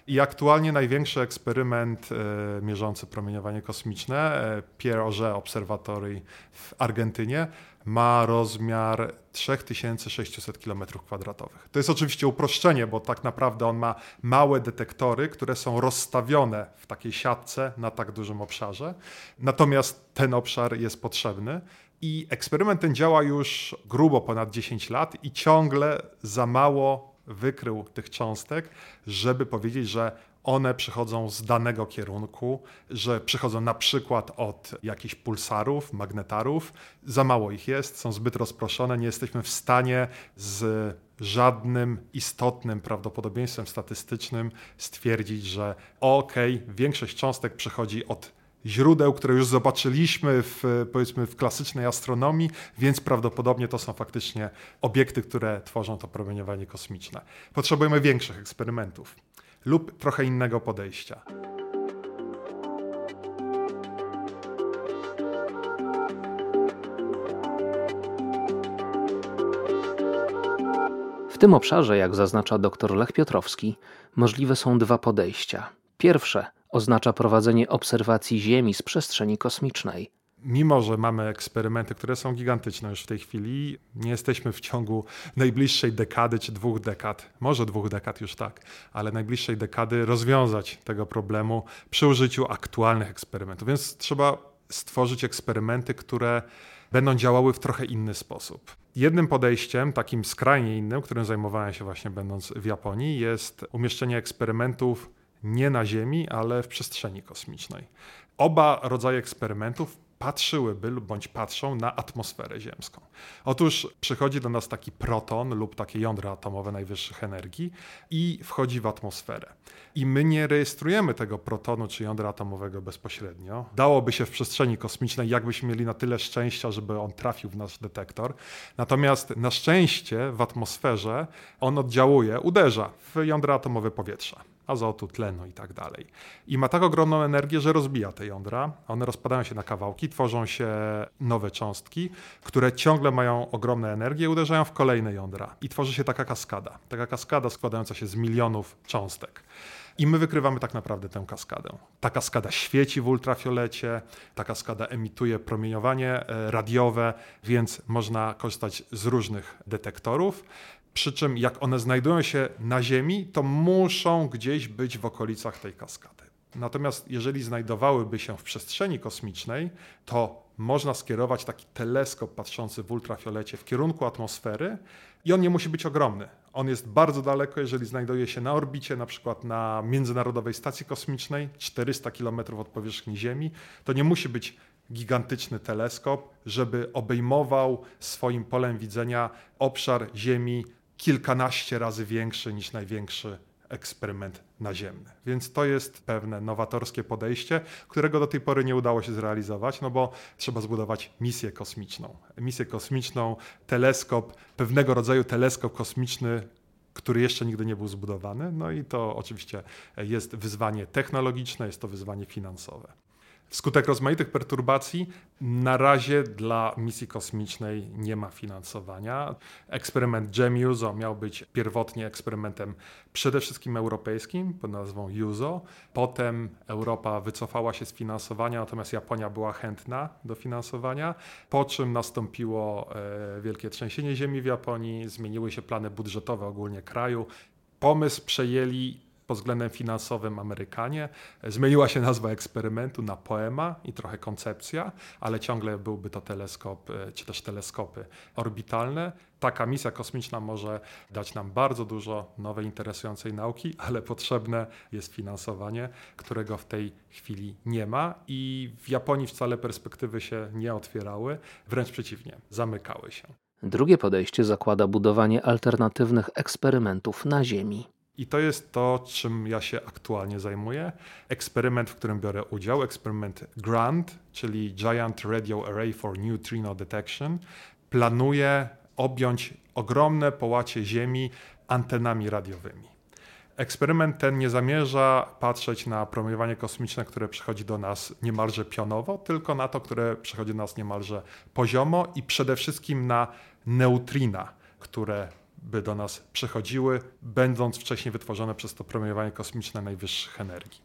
I aktualnie największy eksperyment e, mierzący promieniowanie kosmiczne, e, Pierre Auger Observatory w Argentynie, ma rozmiar 3600 km2. To jest oczywiście uproszczenie, bo tak naprawdę on ma małe detektory, które są rozstawione w takiej siatce na tak dużym obszarze. Natomiast ten obszar jest potrzebny. I eksperyment ten działa już grubo ponad 10 lat i ciągle za mało wykrył tych cząstek, żeby powiedzieć, że one przychodzą z danego kierunku, że przychodzą na przykład od jakichś pulsarów, magnetarów. Za mało ich jest, są zbyt rozproszone, nie jesteśmy w stanie z żadnym istotnym prawdopodobieństwem statystycznym stwierdzić, że okej, okay, większość cząstek przychodzi od źródeł, które już zobaczyliśmy w, powiedzmy w klasycznej astronomii, więc prawdopodobnie to są faktycznie obiekty, które tworzą to promieniowanie kosmiczne. Potrzebujemy większych eksperymentów lub trochę innego podejścia. W tym obszarze, jak zaznacza dr Lech Piotrowski, możliwe są dwa podejścia. Pierwsze oznacza prowadzenie obserwacji Ziemi z przestrzeni kosmicznej. mimo że mamy eksperymenty, które są gigantyczne już w tej chwili, nie jesteśmy w ciągu najbliższej dekady czy dwóch dekad, może dwóch dekad już tak, ale najbliższej dekady rozwiązać tego problemu przy użyciu aktualnych eksperymentów. Więc trzeba stworzyć eksperymenty, które będą działały w trochę inny sposób. Jednym podejściem, takim skrajnie innym, którym zajmowałem się właśnie będąc w Japonii, jest umieszczenie eksperymentów nie na Ziemi, ale w przestrzeni kosmicznej. Oba rodzaje eksperymentów patrzyłyby bądź patrzą na atmosferę ziemską. Otóż przychodzi do nas taki proton lub takie jądro atomowe najwyższych energii i wchodzi w atmosferę. I my nie rejestrujemy tego protonu czy jądra atomowego bezpośrednio. Dałoby się w przestrzeni kosmicznej, jakbyśmy mieli na tyle szczęścia, żeby on trafił w nasz detektor. Natomiast na szczęście w atmosferze on oddziałuje, uderza w jądra atomowe powietrza azotu, tlenu i tak dalej. I ma tak ogromną energię, że rozbija te jądra. One rozpadają się na kawałki, tworzą się nowe cząstki, które ciągle mają ogromne energię i uderzają w kolejne jądra. I tworzy się taka kaskada. Taka kaskada składająca się z milionów cząstek. I my wykrywamy tak naprawdę tę kaskadę. Ta kaskada świeci w ultrafiolecie, ta kaskada emituje promieniowanie e, radiowe, więc można korzystać z różnych detektorów. Przy czym jak one znajdują się na Ziemi, to muszą gdzieś być w okolicach tej kaskady. Natomiast jeżeli znajdowałyby się w przestrzeni kosmicznej, to można skierować taki teleskop patrzący w ultrafiolecie w kierunku atmosfery i on nie musi być ogromny. On jest bardzo daleko, jeżeli znajduje się na orbicie, na przykład na Międzynarodowej Stacji Kosmicznej, 400 km od powierzchni Ziemi. To nie musi być gigantyczny teleskop, żeby obejmował swoim polem widzenia obszar Ziemi kilkanaście razy większy niż największy eksperyment naziemny. Więc to jest pewne nowatorskie podejście, którego do tej pory nie udało się zrealizować, no bo trzeba zbudować misję kosmiczną. Misję kosmiczną, teleskop, pewnego rodzaju teleskop kosmiczny, który jeszcze nigdy nie był zbudowany. No i to oczywiście jest wyzwanie technologiczne, jest to wyzwanie finansowe. Wskutek rozmaitych perturbacji na razie dla misji kosmicznej nie ma finansowania. Eksperyment GEM-USO miał być pierwotnie eksperymentem przede wszystkim europejskim pod nazwą USO. Potem Europa wycofała się z finansowania, natomiast Japonia była chętna do finansowania, po czym nastąpiło e, wielkie trzęsienie ziemi w Japonii, zmieniły się plany budżetowe ogólnie kraju. Pomysł przejęli pod względem finansowym Amerykanie. Zmieniła się nazwa eksperymentu na Poema i trochę koncepcja, ale ciągle byłby to teleskop, e, czy też teleskopy orbitalne. Taka misja kosmiczna może dać nam bardzo dużo nowej, interesującej nauki, ale potrzebne jest finansowanie, którego w tej chwili nie ma i w Japonii wcale perspektywy się nie otwierały, wręcz przeciwnie, zamykały się. Drugie podejście zakłada budowanie alternatywnych eksperymentów na Ziemi. I to jest to, czym ja się aktualnie zajmuję. Eksperyment, w którym biorę udział, eksperyment GRANT, czyli Giant Radio Array for Neutrino Detection, planuje objąć ogromne połacie Ziemi antenami radiowymi. Eksperyment ten nie zamierza patrzeć na promieniowanie kosmiczne, które przychodzi do nas niemalże pionowo, tylko na to, które przychodzi do nas niemalże poziomo i przede wszystkim na neutrina, które by do nas przychodziły, będąc wcześniej wytworzone przez to promieniowanie kosmiczne najwyższych energii.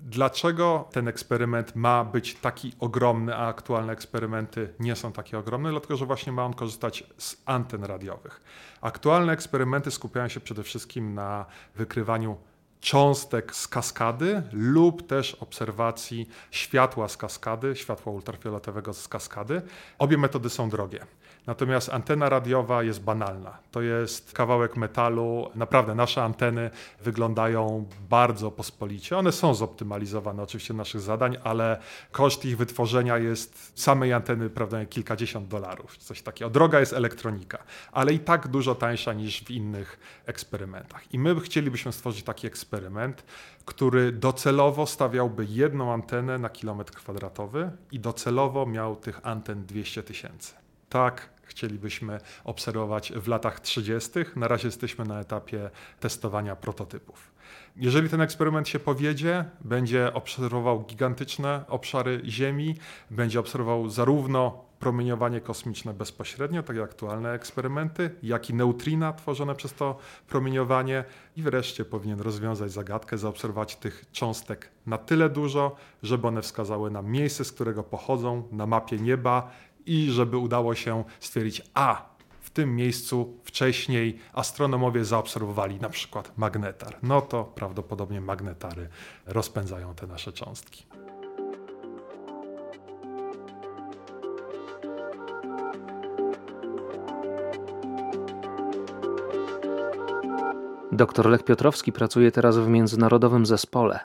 Dlaczego ten eksperyment ma być taki ogromny, a aktualne eksperymenty nie są takie ogromne? Dlatego, że właśnie ma on korzystać z anten radiowych. Aktualne eksperymenty skupiają się przede wszystkim na wykrywaniu cząstek z kaskady lub też obserwacji światła z kaskady, światła ultrafioletowego z kaskady. Obie metody są drogie. Natomiast antena radiowa jest banalna. To jest kawałek metalu. Naprawdę nasze anteny wyglądają bardzo pospolicie. One są zoptymalizowane oczywiście naszych zadań, ale koszt ich wytworzenia jest samej anteny prawda, kilkadziesiąt dolarów. Coś takiego. Droga jest elektronika, ale i tak dużo tańsza niż w innych eksperymentach. I my chcielibyśmy stworzyć taki eksperyment, który docelowo stawiałby jedną antenę na kilometr kwadratowy i docelowo miał tych anten 200 tysięcy. Tak, chcielibyśmy obserwować w latach 30. Na razie jesteśmy na etapie testowania prototypów. Jeżeli ten eksperyment się powiedzie, będzie obserwował gigantyczne obszary Ziemi, będzie obserwował zarówno promieniowanie kosmiczne bezpośrednio, tak jak aktualne eksperymenty, jak i neutrina tworzone przez to promieniowanie i wreszcie powinien rozwiązać zagadkę, zaobserwować tych cząstek na tyle dużo, żeby one wskazały nam miejsce, z którego pochodzą na mapie nieba i żeby udało się stwierdzić, a w tym miejscu wcześniej astronomowie zaobserwowali na przykład magnetar. No to prawdopodobnie magnetary rozpędzają te nasze cząstki. Dr Lech Piotrowski pracuje teraz w międzynarodowym zespole.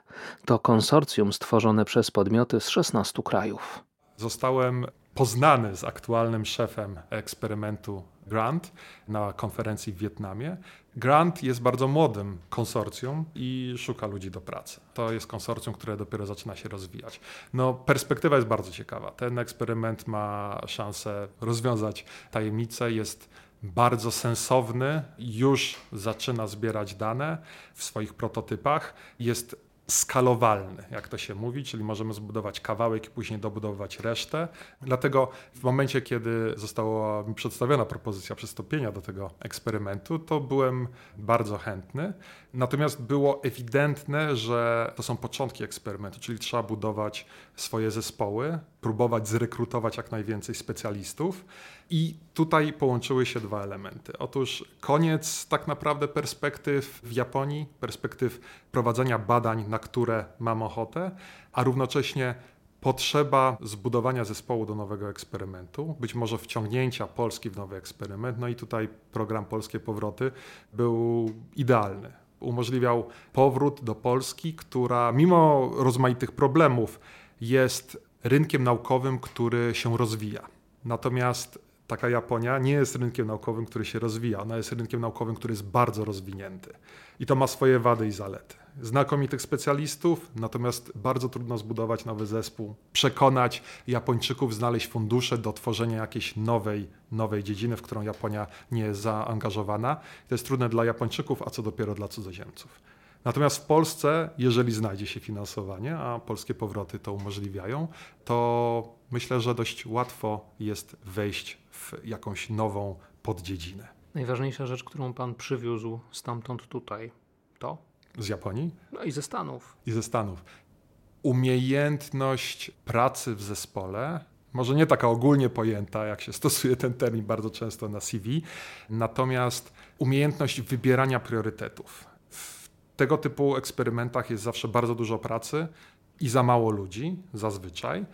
To konsorcjum stworzone przez podmioty z 16 krajów. Zostałem poznany z aktualnym szefem eksperymentu Grant na konferencji w Wietnamie. Grant jest bardzo młodym konsorcjum i szuka ludzi do pracy. To jest konsorcjum, które dopiero zaczyna się rozwijać. No, perspektywa jest bardzo ciekawa. Ten eksperyment ma szansę rozwiązać tajemnicę, jest bardzo sensowny, już zaczyna zbierać dane w swoich prototypach, jest skalowalny, jak to się mówi, czyli możemy zbudować kawałek i później dobudować resztę. Dlatego w momencie, kiedy została mi przedstawiona propozycja przystąpienia do tego eksperymentu, to byłem bardzo chętny. Natomiast było ewidentne, że to są początki eksperymentu, czyli trzeba budować swoje zespoły, próbować zrekrutować jak najwięcej specjalistów. I tutaj połączyły się dwa elementy. Otóż koniec tak naprawdę perspektyw w Japonii, perspektyw prowadzenia badań, na które mam ochotę, a równocześnie potrzeba zbudowania zespołu do nowego eksperymentu, być może wciągnięcia Polski w nowy eksperyment. No i tutaj program Polskie Powroty był idealny. Umożliwiał powrót do Polski, która mimo rozmaitych problemów jest rynkiem naukowym, który się rozwija. Natomiast taka Japonia nie jest rynkiem naukowym, który się rozwija. Ona jest rynkiem naukowym, który jest bardzo rozwinięty. I to ma swoje wady i zalety. Znakomitych specjalistów, natomiast bardzo trudno zbudować nowy zespół, przekonać Japończyków, znaleźć fundusze do tworzenia jakiejś nowej, nowej dziedziny, w którą Japonia nie jest zaangażowana. To jest trudne dla Japończyków, a co dopiero dla cudzoziemców. Natomiast w Polsce, jeżeli znajdzie się finansowanie, a polskie powroty to umożliwiają, to myślę, że dość łatwo jest wejść w jakąś nową poddziedzinę. Najważniejsza rzecz, którą pan przywiózł stamtąd tutaj, to? Z Japonii? No i ze Stanów. I ze Stanów. Umiejętność pracy w zespole, może nie taka ogólnie pojęta, jak się stosuje ten termin bardzo często na CV, natomiast umiejętność wybierania priorytetów. W tego typu eksperymentach jest zawsze bardzo dużo pracy i za mało ludzi, zazwyczaj,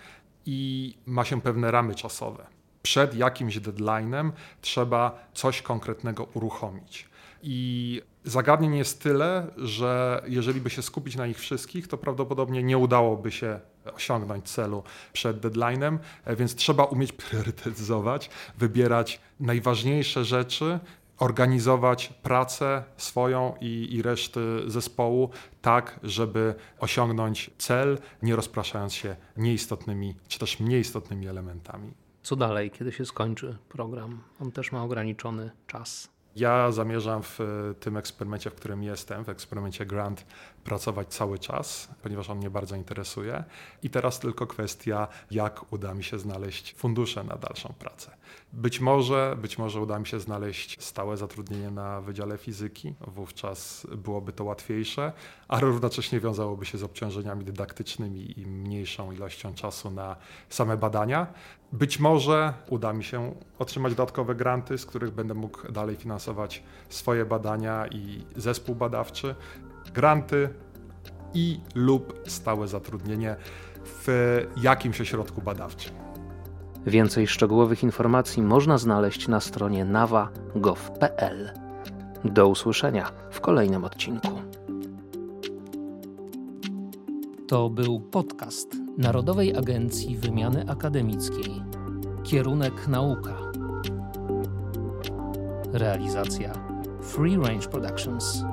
i ma się pewne ramy czasowe przed jakimś deadline'em trzeba coś konkretnego uruchomić. I zagadnień jest tyle, że jeżeli by się skupić na nich wszystkich, to prawdopodobnie nie udałoby się osiągnąć celu przed deadline'em, więc trzeba umieć priorytetyzować, wybierać najważniejsze rzeczy, organizować pracę swoją i, i reszty zespołu tak, żeby osiągnąć cel, nie rozpraszając się nieistotnymi czy też mniej istotnymi elementami. Co dalej, kiedy się skończy program? On też ma ograniczony czas. Ja zamierzam w tym eksperymencie, w którym jestem, w eksperymencie Grant, pracować cały czas, ponieważ on mnie bardzo interesuje. I teraz tylko kwestia, jak uda mi się znaleźć fundusze na dalszą pracę. Być może, być może uda mi się znaleźć stałe zatrudnienie na Wydziale Fizyki, wówczas byłoby to łatwiejsze, a równocześnie wiązałoby się z obciążeniami dydaktycznymi i mniejszą ilością czasu na same badania. Być może uda mi się otrzymać dodatkowe granty, z których będę mógł dalej finansować swoje badania i zespół badawczy. Granty i lub stałe zatrudnienie w jakimś ośrodku badawczym. Więcej szczegółowych informacji można znaleźć na stronie nawa.gov.pl. Do usłyszenia w kolejnym odcinku. To był podcast Narodowej Agencji Wymiany Akademickiej. Kierunek nauka. Realizacja Free Range Productions.